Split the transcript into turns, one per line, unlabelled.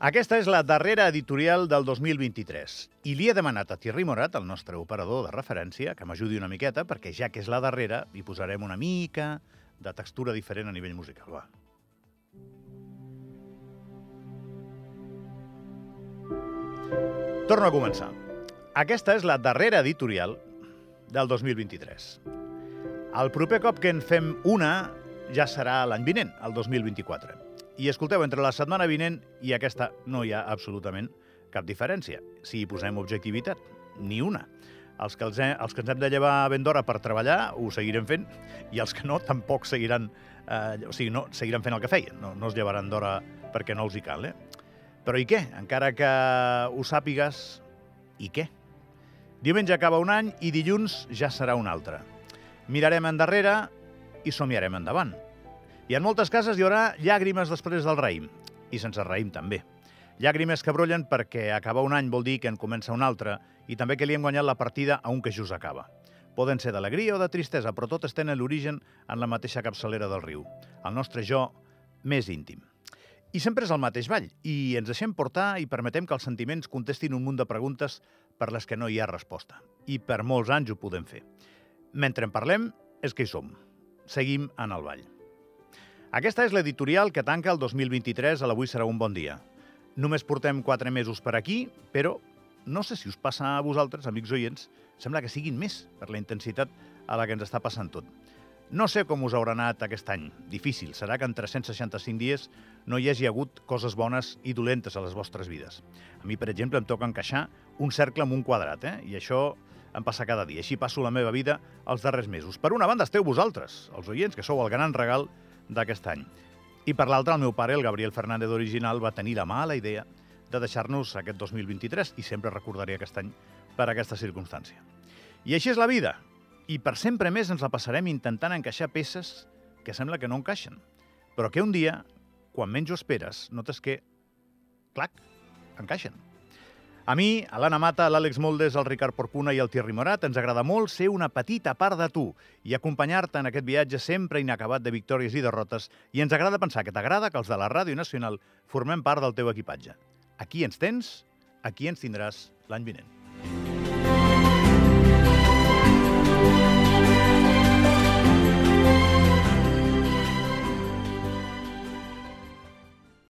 Aquesta és la darrera editorial del 2023 i li he demanat a Thierry Morat, el nostre operador de referència, que m'ajudi una miqueta, perquè ja que és la darrera, hi posarem una mica de textura diferent a nivell musical. Va. Torno a començar. Aquesta és la darrera editorial del 2023. El proper cop que en fem una ja serà l'any vinent, el 2024. I escolteu, entre la setmana vinent i aquesta no hi ha absolutament cap diferència, si hi posem objectivitat. Ni una. Els que, els, he, els que ens hem de llevar ben d'hora per treballar ho seguirem fent i els que no tampoc seguiran, eh, o sigui, no, seguiran fent el que feien. No, no es llevaran d'hora perquè no els hi cal, eh? Però i què? Encara que ho sàpigues, i què? Diumenge acaba un any i dilluns ja serà un altre. Mirarem endarrere i somiarem endavant. I en moltes cases hi haurà llàgrimes després del raïm, i sense raïm també. Llàgrimes que brollen perquè acabar un any vol dir que en comença un altre i també que li hem guanyat la partida a un que just acaba. Poden ser d'alegria o de tristesa, però totes tenen l'origen en la mateixa capçalera del riu, el nostre jo més íntim. I sempre és el mateix ball, i ens deixem portar i permetem que els sentiments contestin un munt de preguntes per les que no hi ha resposta. I per molts anys ho podem fer. Mentre en parlem, és que hi som. Seguim en el ball. Aquesta és l'editorial que tanca el 2023 a l'Avui serà un bon dia. Només portem quatre mesos per aquí, però no sé si us passa a vosaltres, amics oients, sembla que siguin més per la intensitat a la que ens està passant tot. No sé com us haurà anat aquest any. Difícil. Serà que en 365 dies no hi hagi hagut coses bones i dolentes a les vostres vides. A mi, per exemple, em toca encaixar un cercle amb un quadrat, eh? i això em passa cada dia. Així passo la meva vida els darrers mesos. Per una banda esteu vosaltres, els oients, que sou el gran regal d'aquest any. I per l'altra, el meu pare, el Gabriel Fernández original, va tenir la mala idea de deixar-nos aquest 2023 i sempre recordaré aquest any per aquesta circumstància. I així és la vida. I per sempre més ens la passarem intentant encaixar peces que sembla que no encaixen, però que un dia, quan menys ho esperes, notes que, clac, encaixen. A mi, a l'Anna Mata, l'Àlex Moldes, el Ricard Porpuna i el Thierry Morat ens agrada molt ser una petita part de tu i acompanyar-te en aquest viatge sempre inacabat de victòries i derrotes i ens agrada pensar que t'agrada que els de la Ràdio Nacional formem part del teu equipatge. Aquí ens tens, aquí ens tindràs l'any vinent.